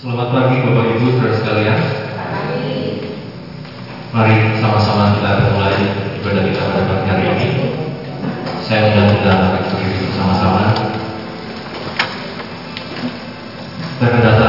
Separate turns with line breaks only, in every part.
Selamat pagi Bapak Ibu saudara sekalian. Mari sama-sama kita mulai ibadah kita pada pagi hari ini. Saya undang kita rektor bersama-sama. Dan datang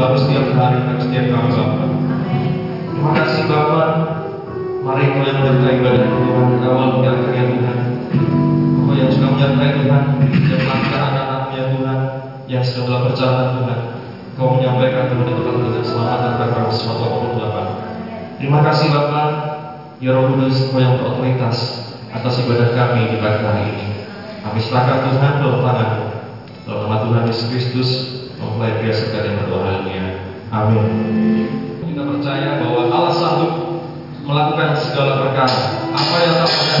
baru setiap hari dan setiap kami Bapa. Terima kasih Bapa. Mari kami menyertai ibadah Tuhan dari awal hingga akhir
ya Tuhan. Bapak yang sudah menyertai Tuhan, yang melakukan anak-anaknya Tuhan, yang sudah berjalan Tuhan. Kau menyampaikan Tuhan di tempat dengan selamat dan tanpa sesuatu apa pun Bapak. Terima kasih Bapak. Ya Roh Kudus, Kau yang berotoritas atas ibadah kami di pagi hari ini. Kami serahkan Tuhan dalam tangan. Dalam nama Tuhan Yesus Kristus, mempelai pria yang berdoa haleluya. Amin. Kita percaya bahwa Allah sanggup melakukan segala perkara. Apa yang tak pernah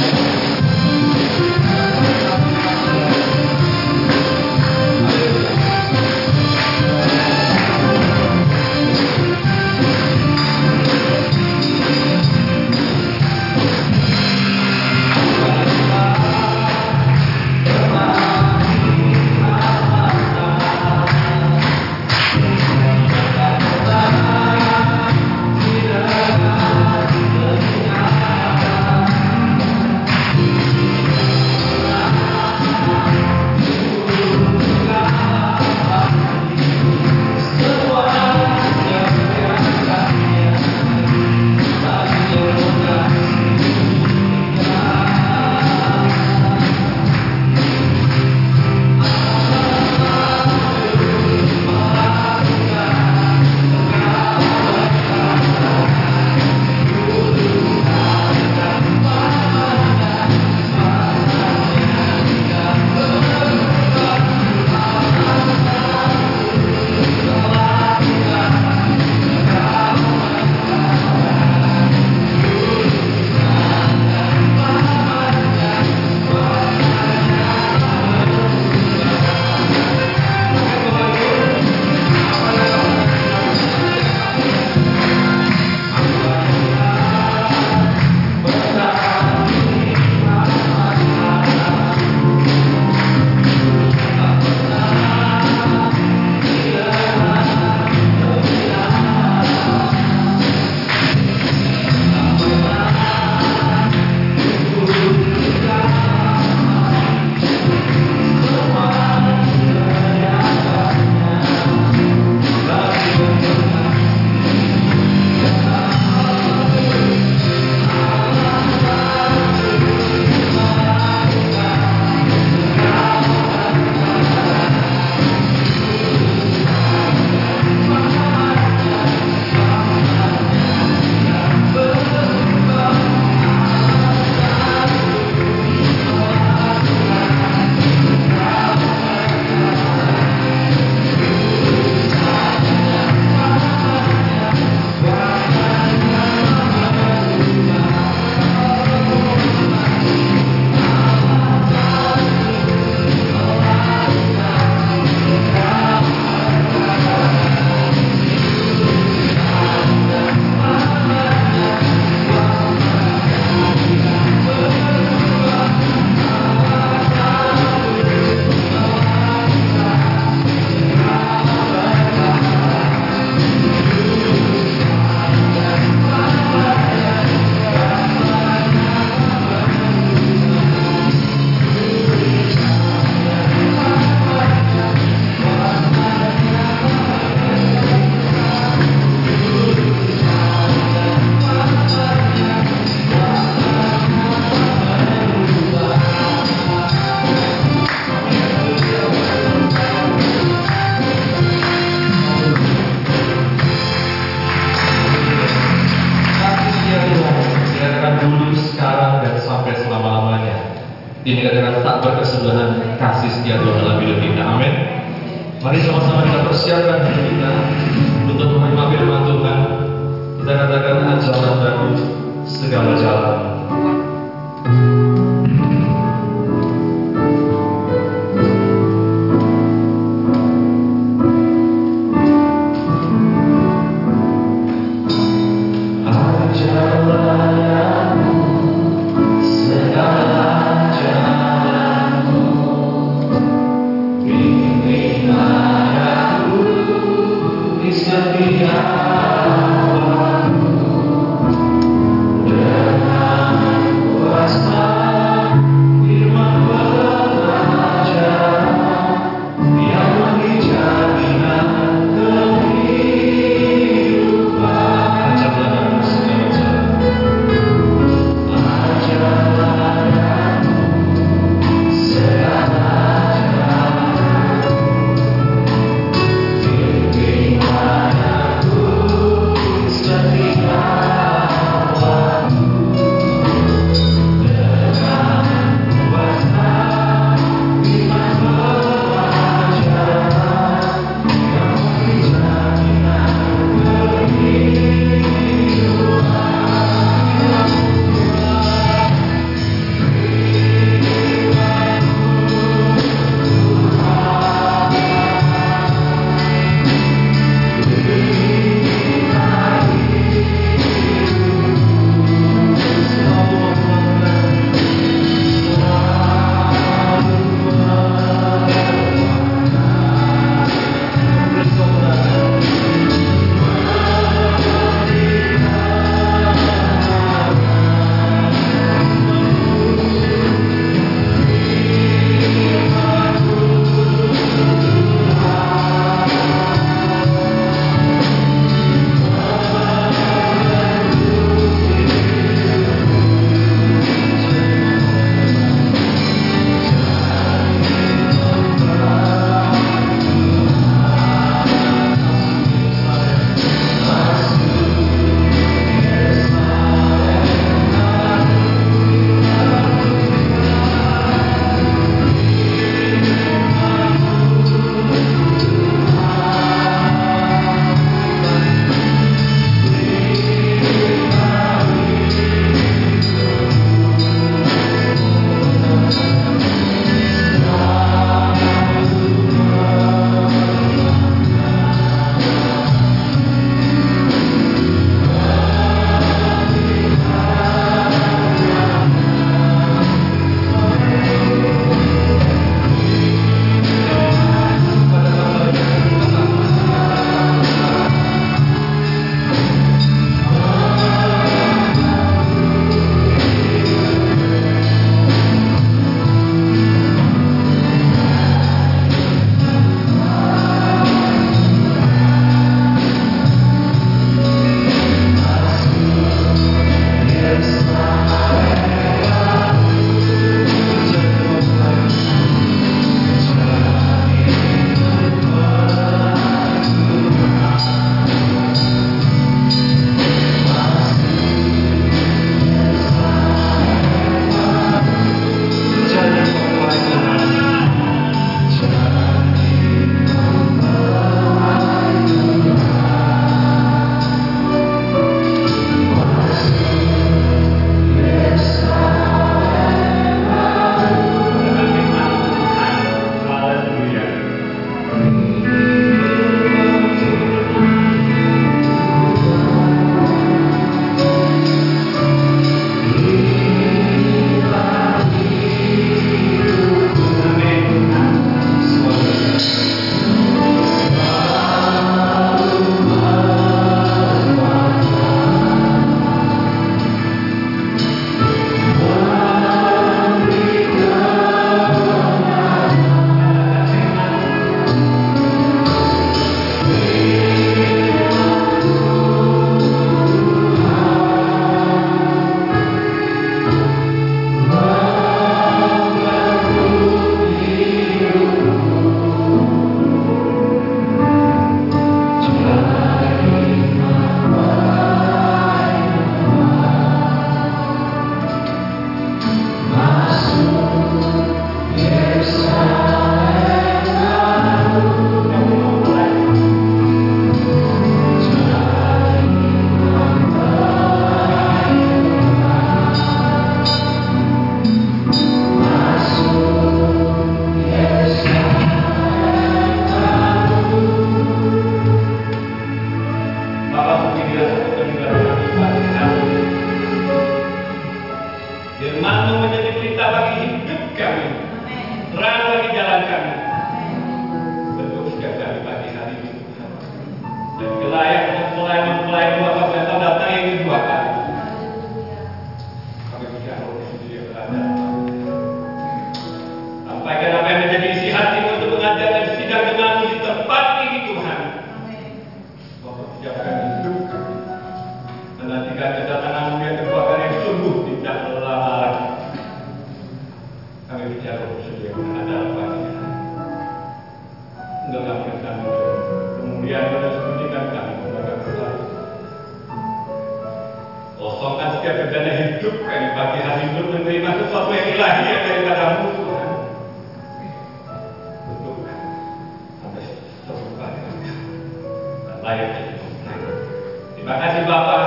Terima kasih Bapak.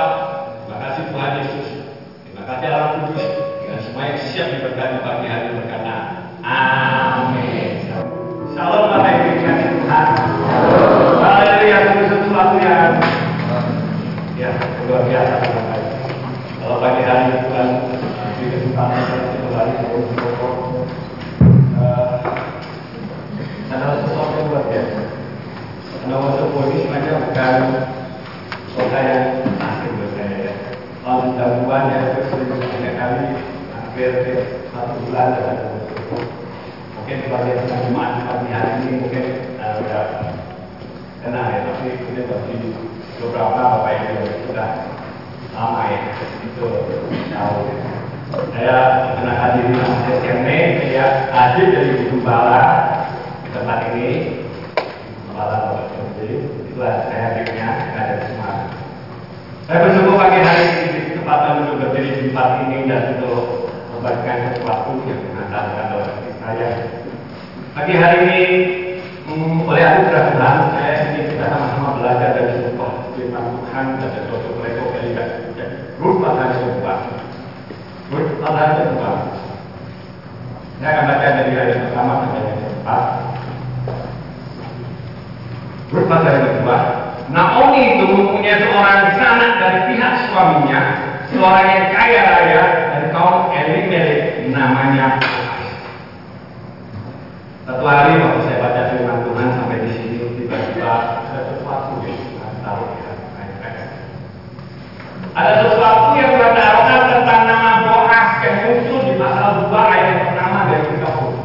Ada sesuatu yang Tuhan taruhkan tentang nama Boaz yang muncul di pasal 2 ayat yang pertama dari kitab Rut.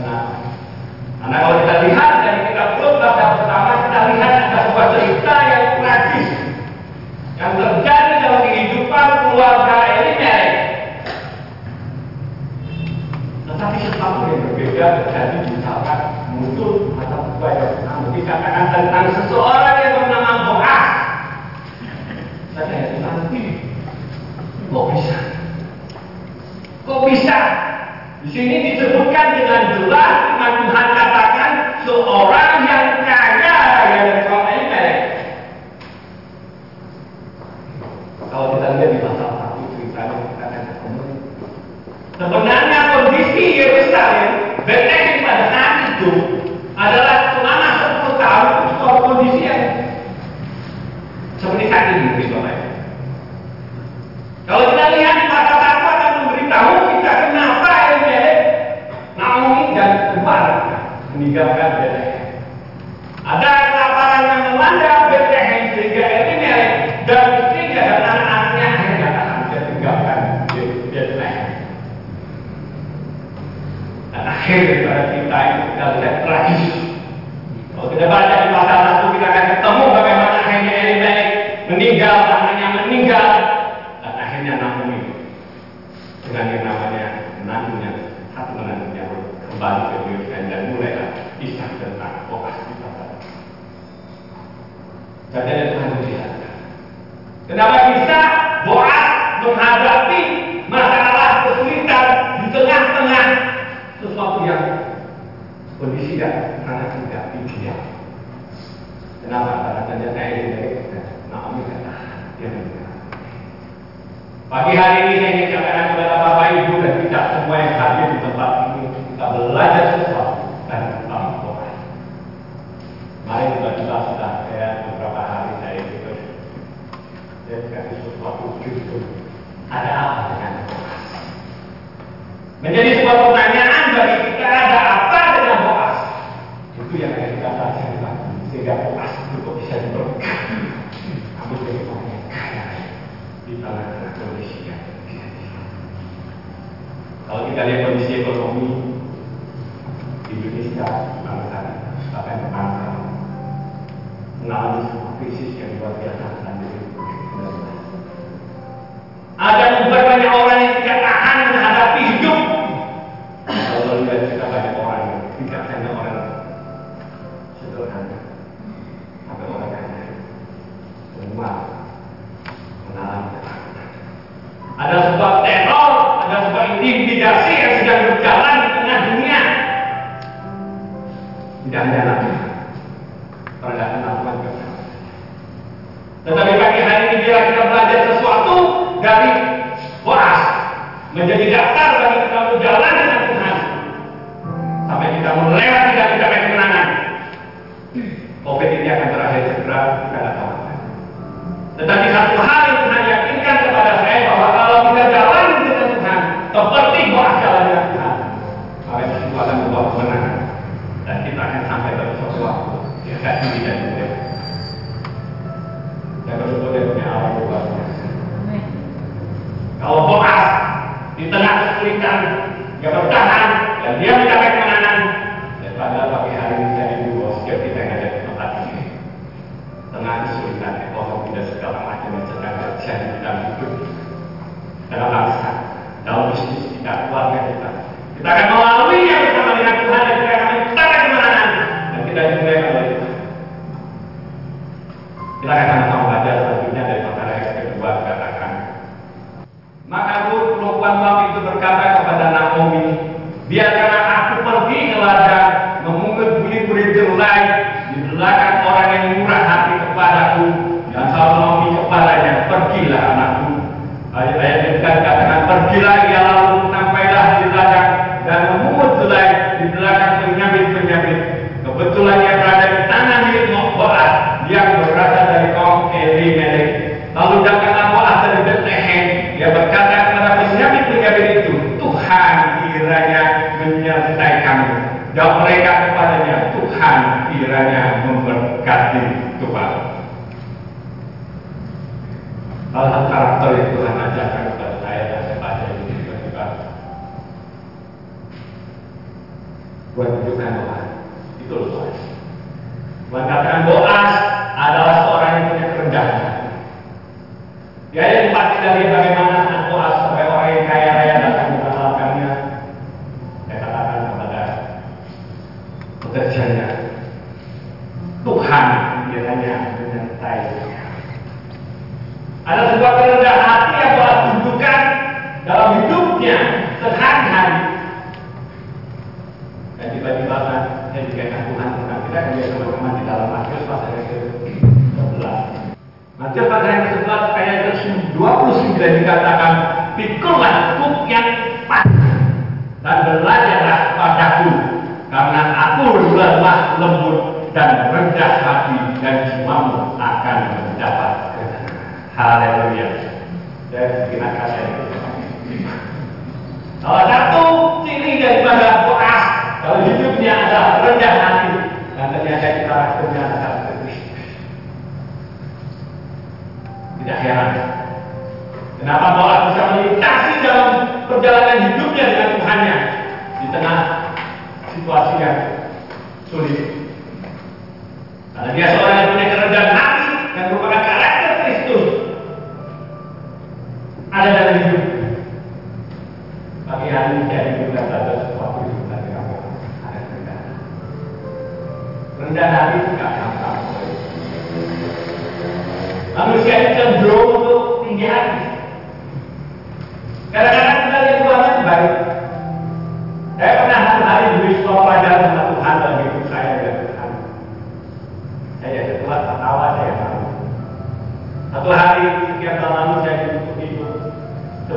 Kenapa? Karena kalau kita lihat dari kitab Rut pasal pertama kita lihat ada sebuah cerita yang tragis yang terjadi dalam kehidupan keluarga Elimelek. Tetapi sesuatu yang berbeda terjadi misalkan muncul atau buah yang pertama dikatakan tentang seseorang yang bernama Boaz. Saya itu nanti kok bisa? Kok bisa? Di sini disebutkan dengan jelas firman Tuhan katakan seorang yang kaya raya dari kaum Elimelek. Kalau kita lihat di pasal satu ceritanya kita akan ketemu Sebenarnya kondisi Yerusalem Bethlehem pada saat itu adalah selama 10 tahun itu suatu kondisi yang seperti saat ini mungkin Bapak Ibu. Kalau kita lihat di pasal satu akan memberitahu kita kenapa Elimelek, Naomi dan keluarga meninggalkan Bethlehem. Ada kelaparan yang melanda Bethlehem sehingga Elimelek dan istrinya dan anak-anaknya akhirnya tak bisa tinggalkan Bethlehem. Dan akhir daripada cerita itu kita lihat tragis. Kalau kita baca di pasal satu kita akan ketemu bagaimana akhirnya Elimelek meninggal, anaknya meninggal, dan akhirnya Naomi dengan yang namanya menantunya, satu menantunya kembali ke Yerusalem dan mulailah kisah tentang Boaz di pasal. Dan ada Tuhan melihatkan. Kenapa bisa Boaz menghadapi masalah kesulitan di tengah-tengah sesuatu yang kondisi yang sangat tidak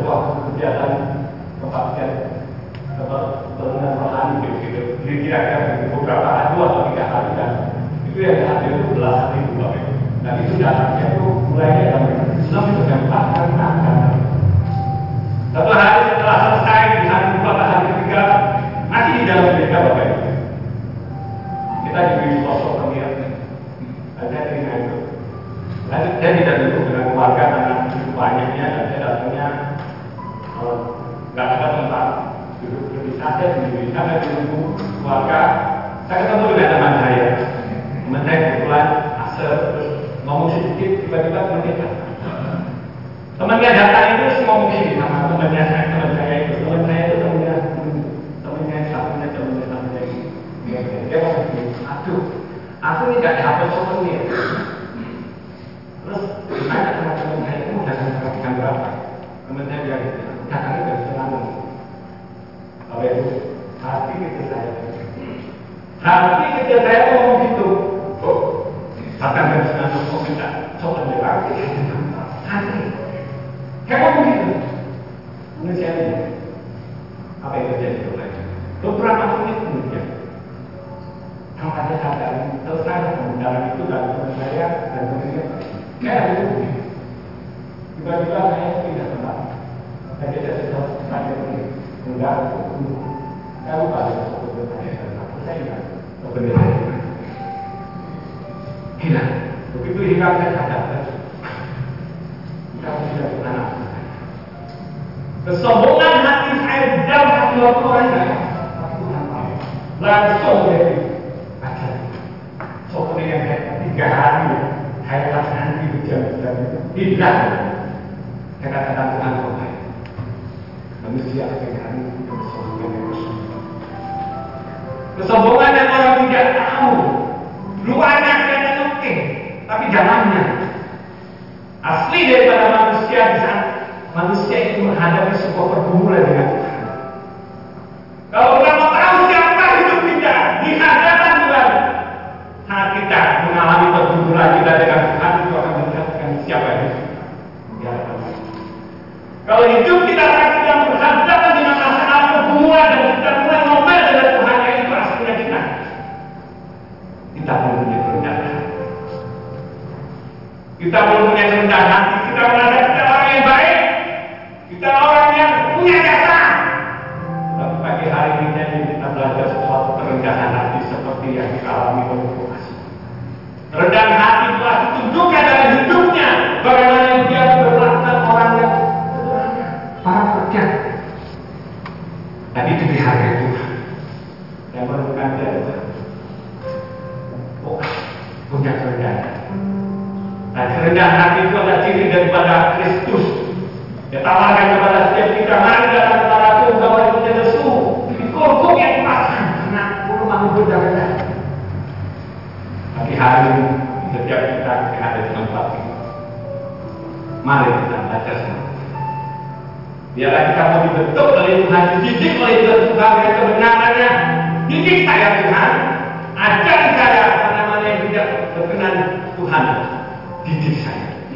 suatu kegiatan kebaktian dengan rohani gitu jadi kira-kira beberapa hari atau tiga hari dan itu yang hadir itu belasan ribu bapak dan itu datangnya itu mulai kesombongan hati saya dalam hati orang langsung dari aja soalnya yang saya tiga hari saya laksanakan di jam-jam itu hilang. Saya katakan Tuhan baik manusia akan kesombongan yang kesombongan. Yang orang tidak tahu. Luarnya kelihatan oke tapi dalamnya asli daripada manusia di saat manusia itu menghadapi sebuah pergumulan Tuhan. Kalau Tuhan, dididik oleh Tuhan dengan kebenarannya. Didik saya Tuhan, ajar saya mana-mana yang tidak berkenan Tuhan. Didik saya,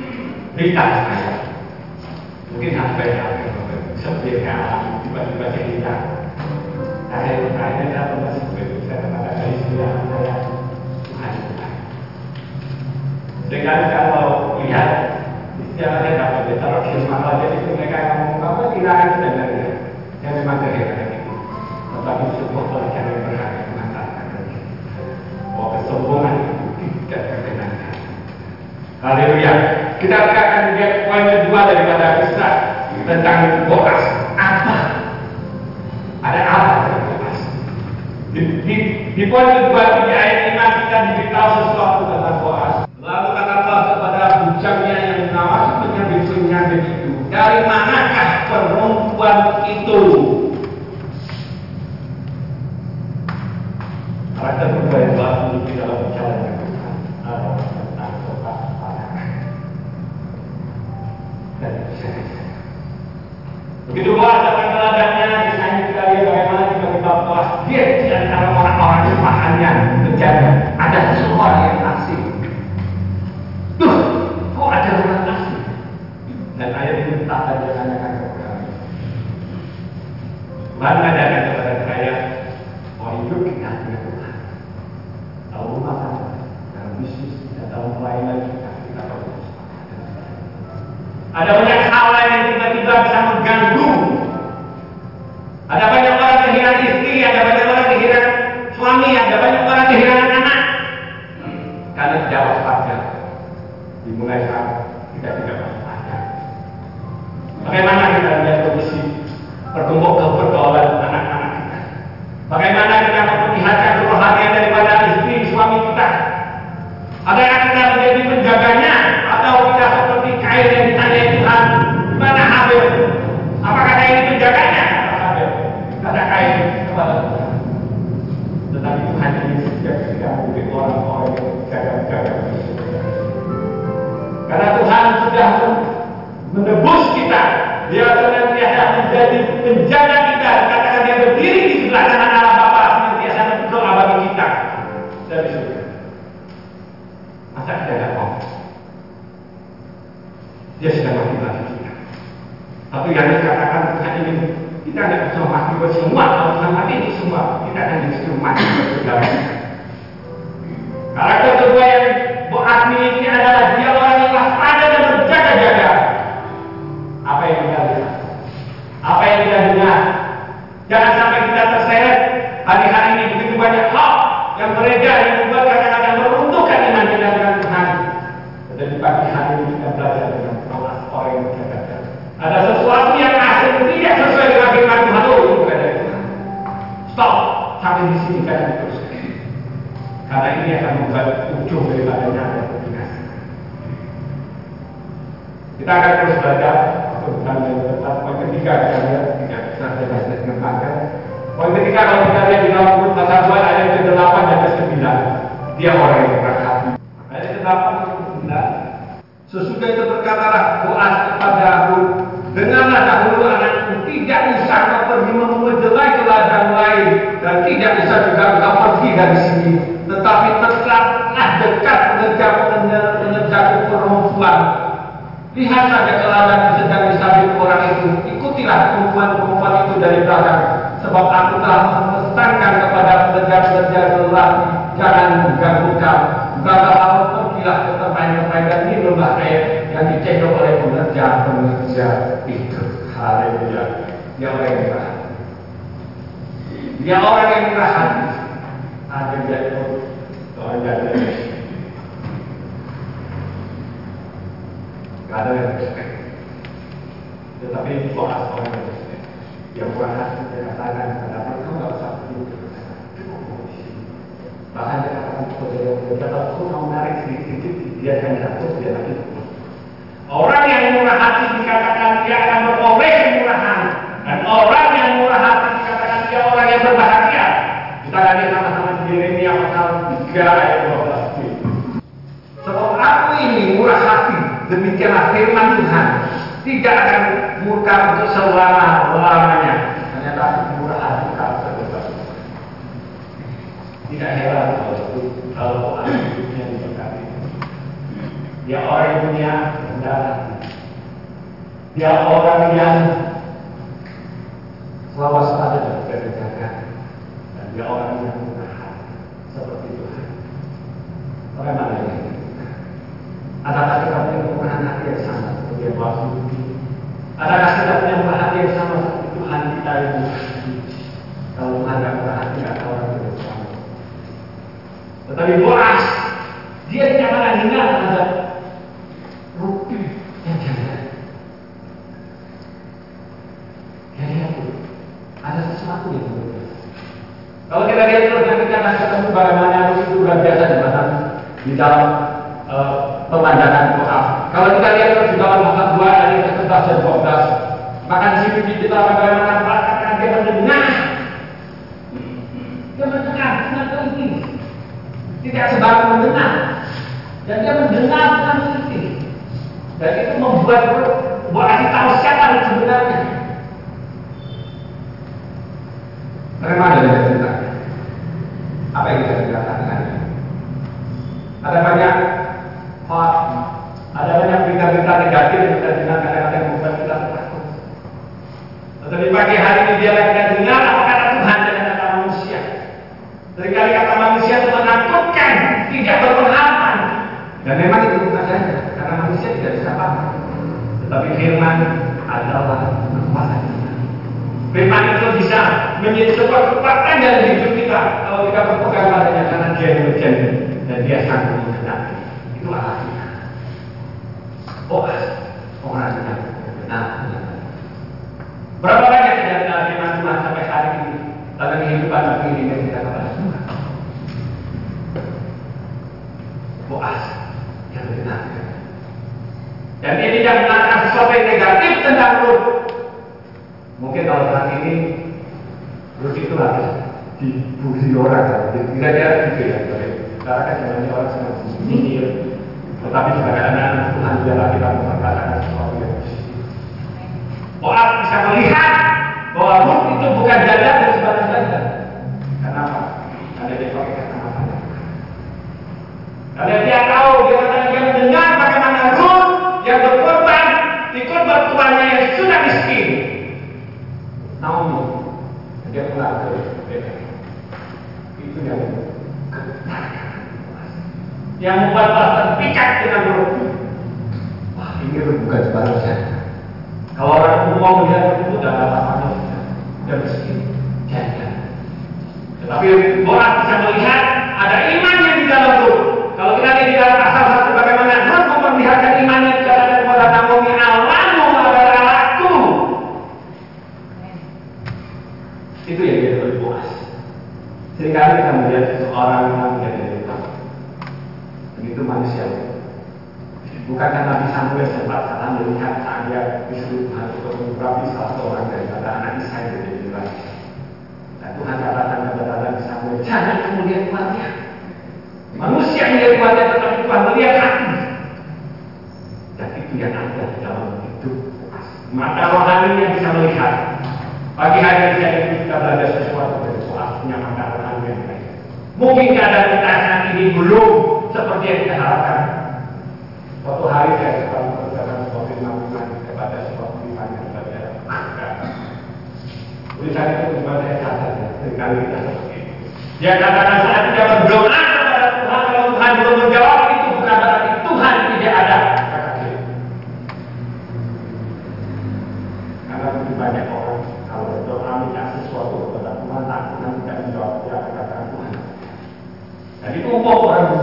beritahu saya. Mungkin apa yang seperti yang alami tiba-tiba saya hilang. Saya bertanya dalam masih begitu saya kepada dari sebelah saya Tuhan Tuhan. Dengan kalau lihat istilah Kita akan lihat poin kedua daripada kisah tentang Boas. Apa? Ada apa dengan Boas? Di, di, di poin kedua di ayat 5 kita diberitahu sesuatu tentang Boas. Lalu kata Allah kepada bujangnya yang mengawasi penyambit-penyambit itu, dari manakah menjaga ada seseorang yang asing. Tuh, kok ada orang asing? Dan ayat ini tak saja tanyakan kepada kami. Tuhan mengadakan kepada saya, mau hidup kita dengan Tuhan. Tahu tangga, dalam bisnis, kita dalam pelayanan kita, kita perlu. Ada banyak hal lain yang tiba-tiba bisa mengganggu. Ada banyak orang kehilangan istri, ada banyak orang kehilangan suami, ada banyak orang kehilangan anak. Karena tidak waspada. Dimulai saat kita tidak waspada. Bagaimana kita lihat kondisi pertumbuh dia di dalam buku Tasabuan ayat ke-8 dan ke-9. Dia orang yang berkati. Ayat ke-8 dan ke-9. Sesudah itu berkatalah Tuhan kepada Harun, Dengarlah dahulu anakku, tidak bisa kau pergi menemui ke ladang lain dan tidak bisa juga kau pergi dari sini. Tetapi tetaplah dekat mengejarku perempuan. Lihat saja ke ladang sedang disabit orang itu, ikutilah perempuan-perempuan itu dari belakang, sebab aku telah kepada sedekah-sedekah Allah jangan ganggu-ganggu. Bapak Allah pergilah ke pemain-pemain dan minumlah air yang dicendok oleh pekerja-pekerja itu. Haleluya. Dia orang yang ditahan. Dia orang yang ditahan. dia akan jatuh dia lagi orang yang murah hati dikatakan dia akan beroleh kemurahan. Dan orang yang murah hati dikatakan dia orang yang berbahagia. Kita lagi sama-sama sendiri ini yang pasal 3 ayat 12 sebab aku ini murah hati demikianlah firman Tuhan. Tidak akan murka untuk selama áreas bagi diri kita kepada Tuhan. Boas yang ditanamkan. Dan dia tidak mengatakan sesuatu yang negatif tentang Ruth. Mungkin kalau saat ini Ruth itu harus dipuji orang, kira-kira gitu ya. Karena kan sebenarnya orang sedang menyindir, tetapi sebagai anak-anak Tuhan biarlah kita mengatakan sesuatu yang positif. Boas bisa melihat bahwa Ruth itu bukan janda Karena dia tahu, dia kata dia mendengar bagaimana Ruth yang berkorban ikut bertuanya yang sudah miskin. Naomi, dia pulang ke Bethel. Itu yang yang membuat Allah terpikat dengan Ruth. Wah, ini bukan sebaliknya. Kalau orang umum melihat itu sudah ada apa-apa, dan miskin, janda. Tetapi orang bisa melihat ada iman yang di dalam Ruth. Kalau kita lihat di dalam pasal satu bagaimana Ruth memperlihatkan imannya kepada kepada Naomi Allahmu adalah Allahku. Itu yang dia lebih puas. Seringkali kita melihat seseorang yang menjadi lupa. Begitu manusia. Bukankah Nabi Samuel sempat salah melihat saat dia disuruh Tuhan untuk mengurapi salah seorang daripada anak Isa yang menjadi raja. Dan Tuhan katakan kepada Nabi Samuel, jangan kamu lihat kuatnya. Manusia melihat kuatnya tetapi Tuhan melihat hati. Dan itu yang ada di dalam hidup. Mata rohani yang bisa melihat. Pagi hari ini kita belajar sesuatu dari soal punya mata rohani yang baik. Mungkin keadaan kita saat ini belum seperti yang kita harapkan. Suatu hari saya sedang mengerjakan sebuah firman kepada sebuah tulisan yang saja Tulisan itu membuat saya sadar ya, sering kali kita seperti itu. Dia katakan saat kita berdoa kepada Tuhan, kalau Tuhan belum menjawab itu bukan berarti Tuhan tidak ada. Kata dia. Karena begitu banyak orang kalau berdoa minta sesuatu kepada Tuhan, tak Tuhan tidak menjawab, dia akan katakan Tuhan. Dan itu umum orang dunia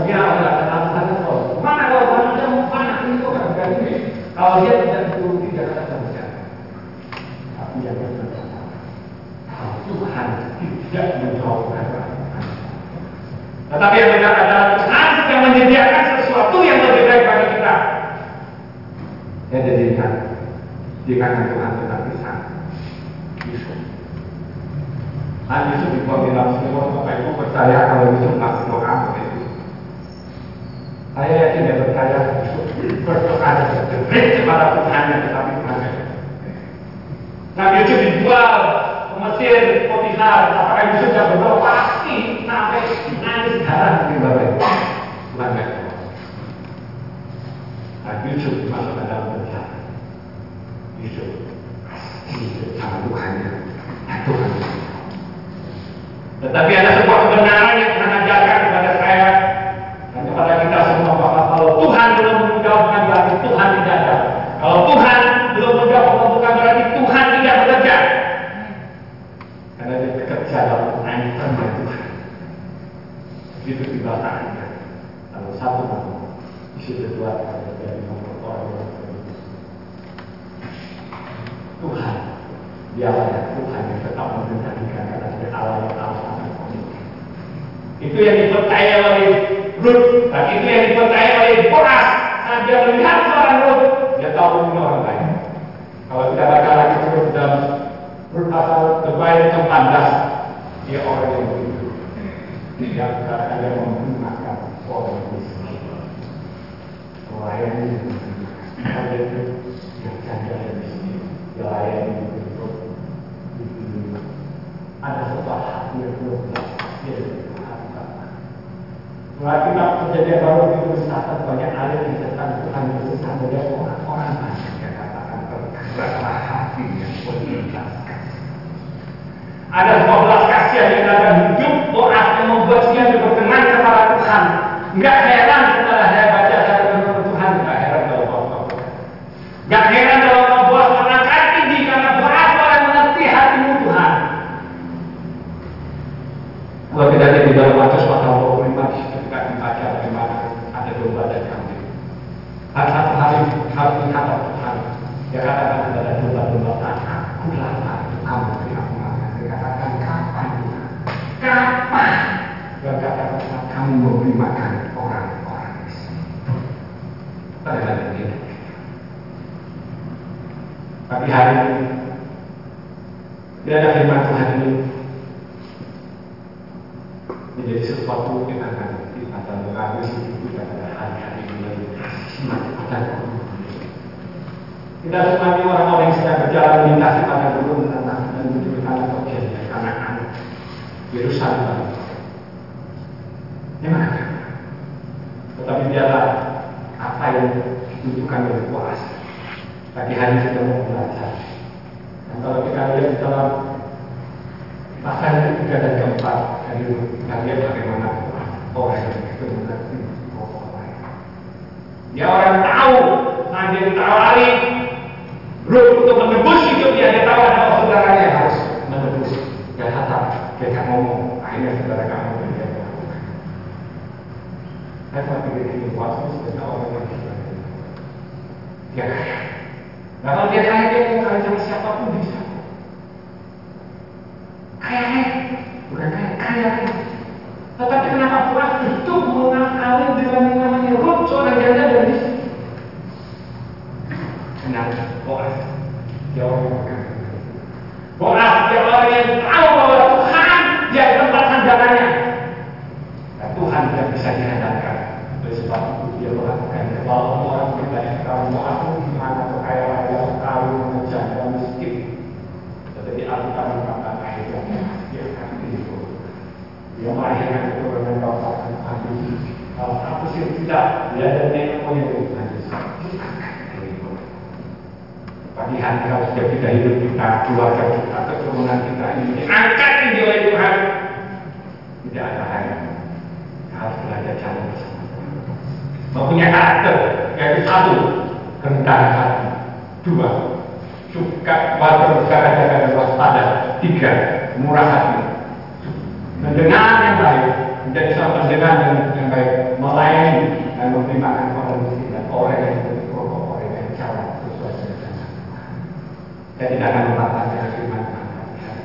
orang kata Tuhan itu mana kalau Tuhan ada mana ini kok bukan ini. Kalau dia tidak dituruti dia kata Tuhan. Tapi yang berkata, kalau Tuhan tidak menjawab tetapi yang benar adalah Tuhan sudah menyediakan sesuatu yang lebih baik bagi kita. Ya jadi ingat, dikatakan Tuhan sang Yusuf. Nah Yusuf dibuat di dalam semua Bapak Ibu percaya kalau Yusuf masih doa Bapak Ibu. Saya yakin dia percaya Kepada tetapi Tuhan Nabi Yusuf dijual Mesir, Potifar, apakah Yusuf tidak berdoa pasti sampai nangis darah di. Tuhan. Nah Yusuf dimasukkan dalam penjara. Yusuf pasti Tuhannya. Tuhan. Tetapi ada sebuah kebenaran yang Tuhan ajarkan kepada saya dan kepada kita semua bahwa kalau Tuhan belum menjawab bukan berarti Tuhan tidak ada. Kalau Tuhan belum menjawab bukan berarti Tuhan tidak bekerja. Karena dia bekerja dalam ancaman Tuhan. Begitu tiba-tiba. Lalu satu malam, isi kedua dari orang yang Tuhan, dialah yang Tuhan yang tetap mengendalikan karena dia Allah yang tahu Itu yang dipercaya oleh Ruth, dan itu yang dipercaya oleh Boaz. Nah, dia melihat seorang Ruth, dia tahu ini orang lain. Kalau kita baca lagi terus dalam Ruth pasal terbaik ke-14, dia orang yang Yang dia menggunakan miskin. Melayani ada yang yang dia ada sebuah hati yang belum dia baru mencatat banyak di tentang Tuhan Yesus sampai orang-orang yang katakan hati yang. Ada sebuah belas kasihan yang dalam Enggak yang akan kita kita pada hari-hari ini lagi semakin akan Kita semua ini orang-orang yang sedang berjalan melintasi pada gunung tanah dan menuju tanah Tokyo karena anak Yerusalem. Ini mana? Tetapi biarlah apa yang ditunjukkan oleh kuasa. Pagi hari kita mau belajar. Dan kalau kita lihat di dalam pasal yang ketiga dan keempat dari kita lihat bagaimana orang itu mengerti orang Dia orang tahu, nah ditawari Belum untuk menebus hidup dia, tahu ada saudaranya harus menebus. Dia datang, dia tak ngomong, akhirnya saudara kamu dia ini waktu sebenarnya orang yang dia kaya. Nah kalau dia kaya, dia mau kaya sama siapa pun bisa. Kaya kaya, bukan kaya, kaya. Tetapi kenapa Fuad itu mengakali dengan yang namanya Ruth seorang janda dan istri? Kenapa? Orang yang makan. Boaz dia orang yang tahu bahwa Tuhan dia tempat sandarannya. Dan Tuhan tidak bisa diandalkan. Oleh sebab itu dia melakukan kebawaan orang pribadi tahu mau aku gimana atau kaya raya tahu mengejar dan miskin. Tetapi Alkitab mengatakan akhirnya dia akan hidup. Dia melahirkan keturunan dan aku. Kalau aku sih tidak, dia dan Tuhan Yesus. Pagi hari kalau sudah kita hidup kita, keluarga kita, keturunan kita ini diangkat ini oleh Tuhan. Tidak ada lagi. Harus belajar jalan bersama. Mempunyai karakter, yaitu satu, rendah hati. Dua, suka wajar berjaga-jaga dan waspada. Tiga, murah hati. Mendengar yang baik, menjadi seorang pendengar yang, yang baik, melayani dan memberi makan orang dan orang yang berpokok, orang yang jalan sesuai dengan saya tidak akan membatasi firman Tuhan.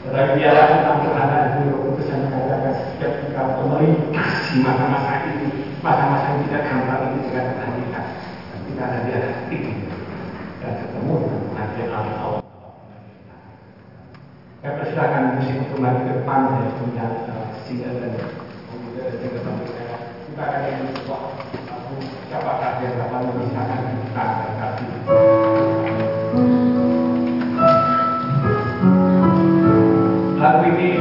Tetapi biarlah tentang dan Guru Kudus yang mengatakan setiap kita melintasi masa-masa itu, masa-masa yang tidak ini dengan Tuhan kita. Dan kita akan biarlah itu dan ketemu dengan Tuhan yang alam awal. Saya persilakan musik maju ke depan dan punya single dan kemudian bagi saya. Kita akan lagu siapakah yang dapat memisahkan kita dan kasih. ini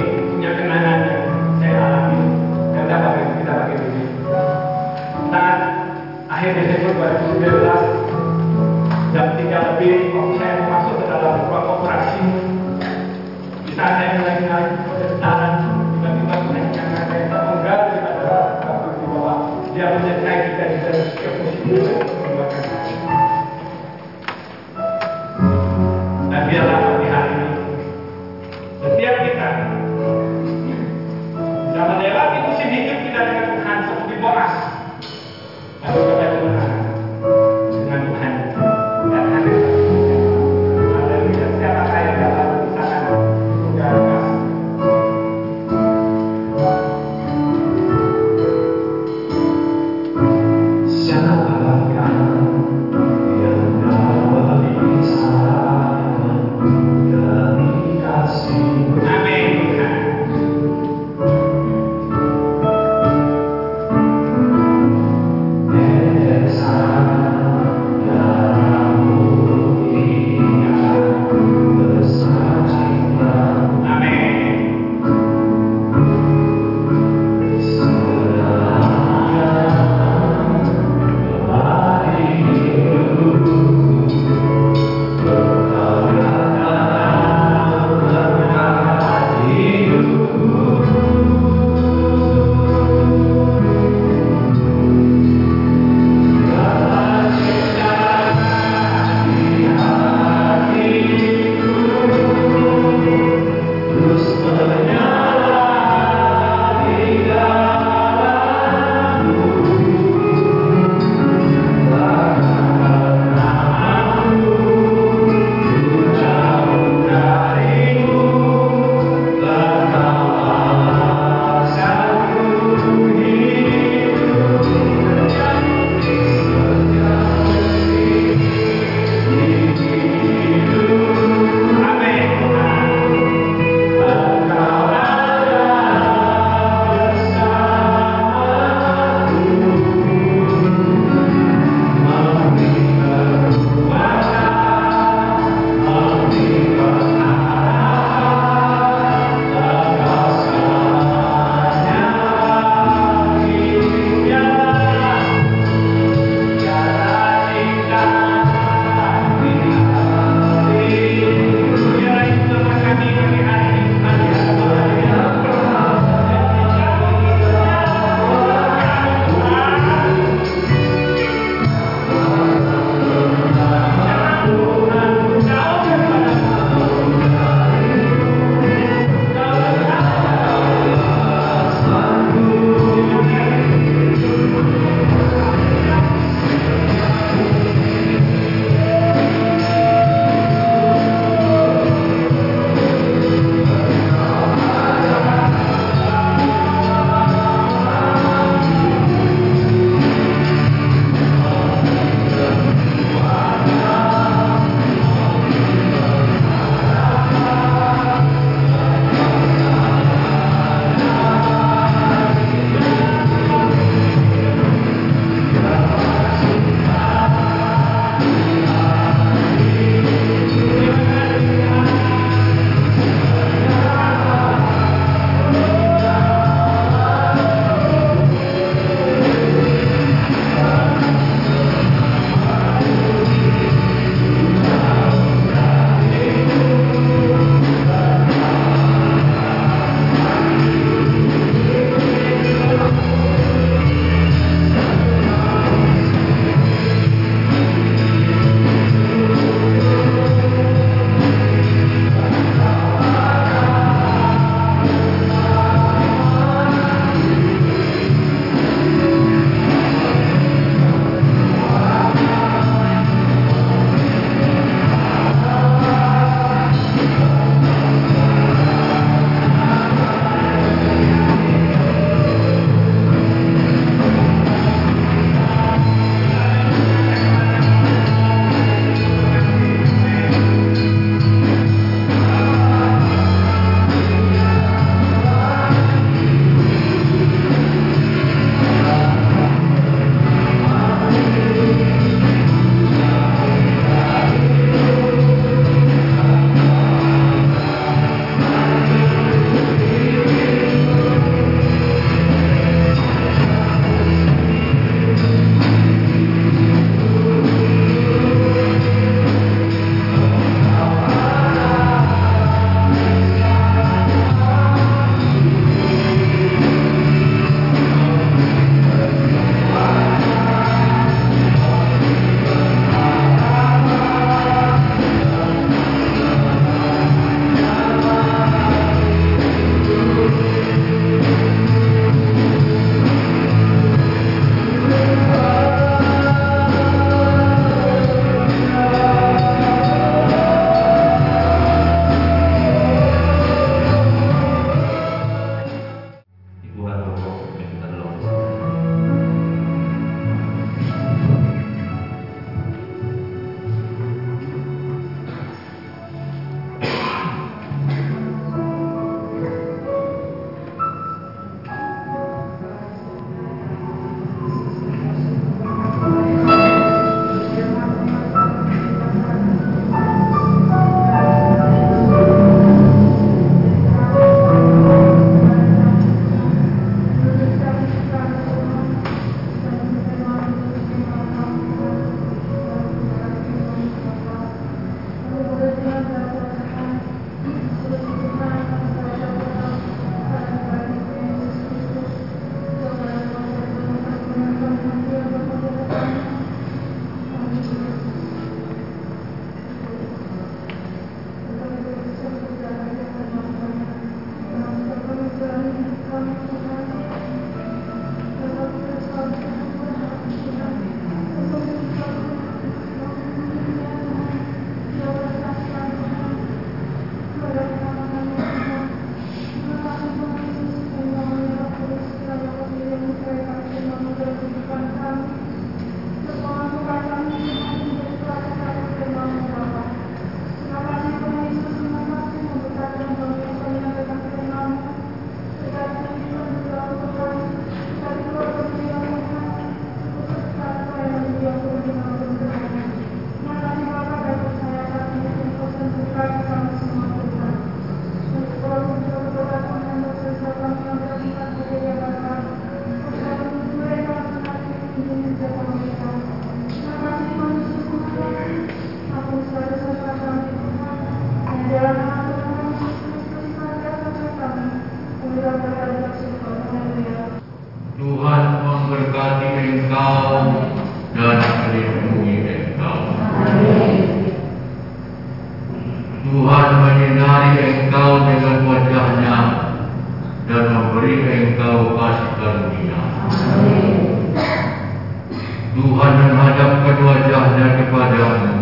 Tuhan
menghadapkan wajahnya kepadamu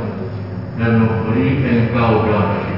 dan memberi engkau damai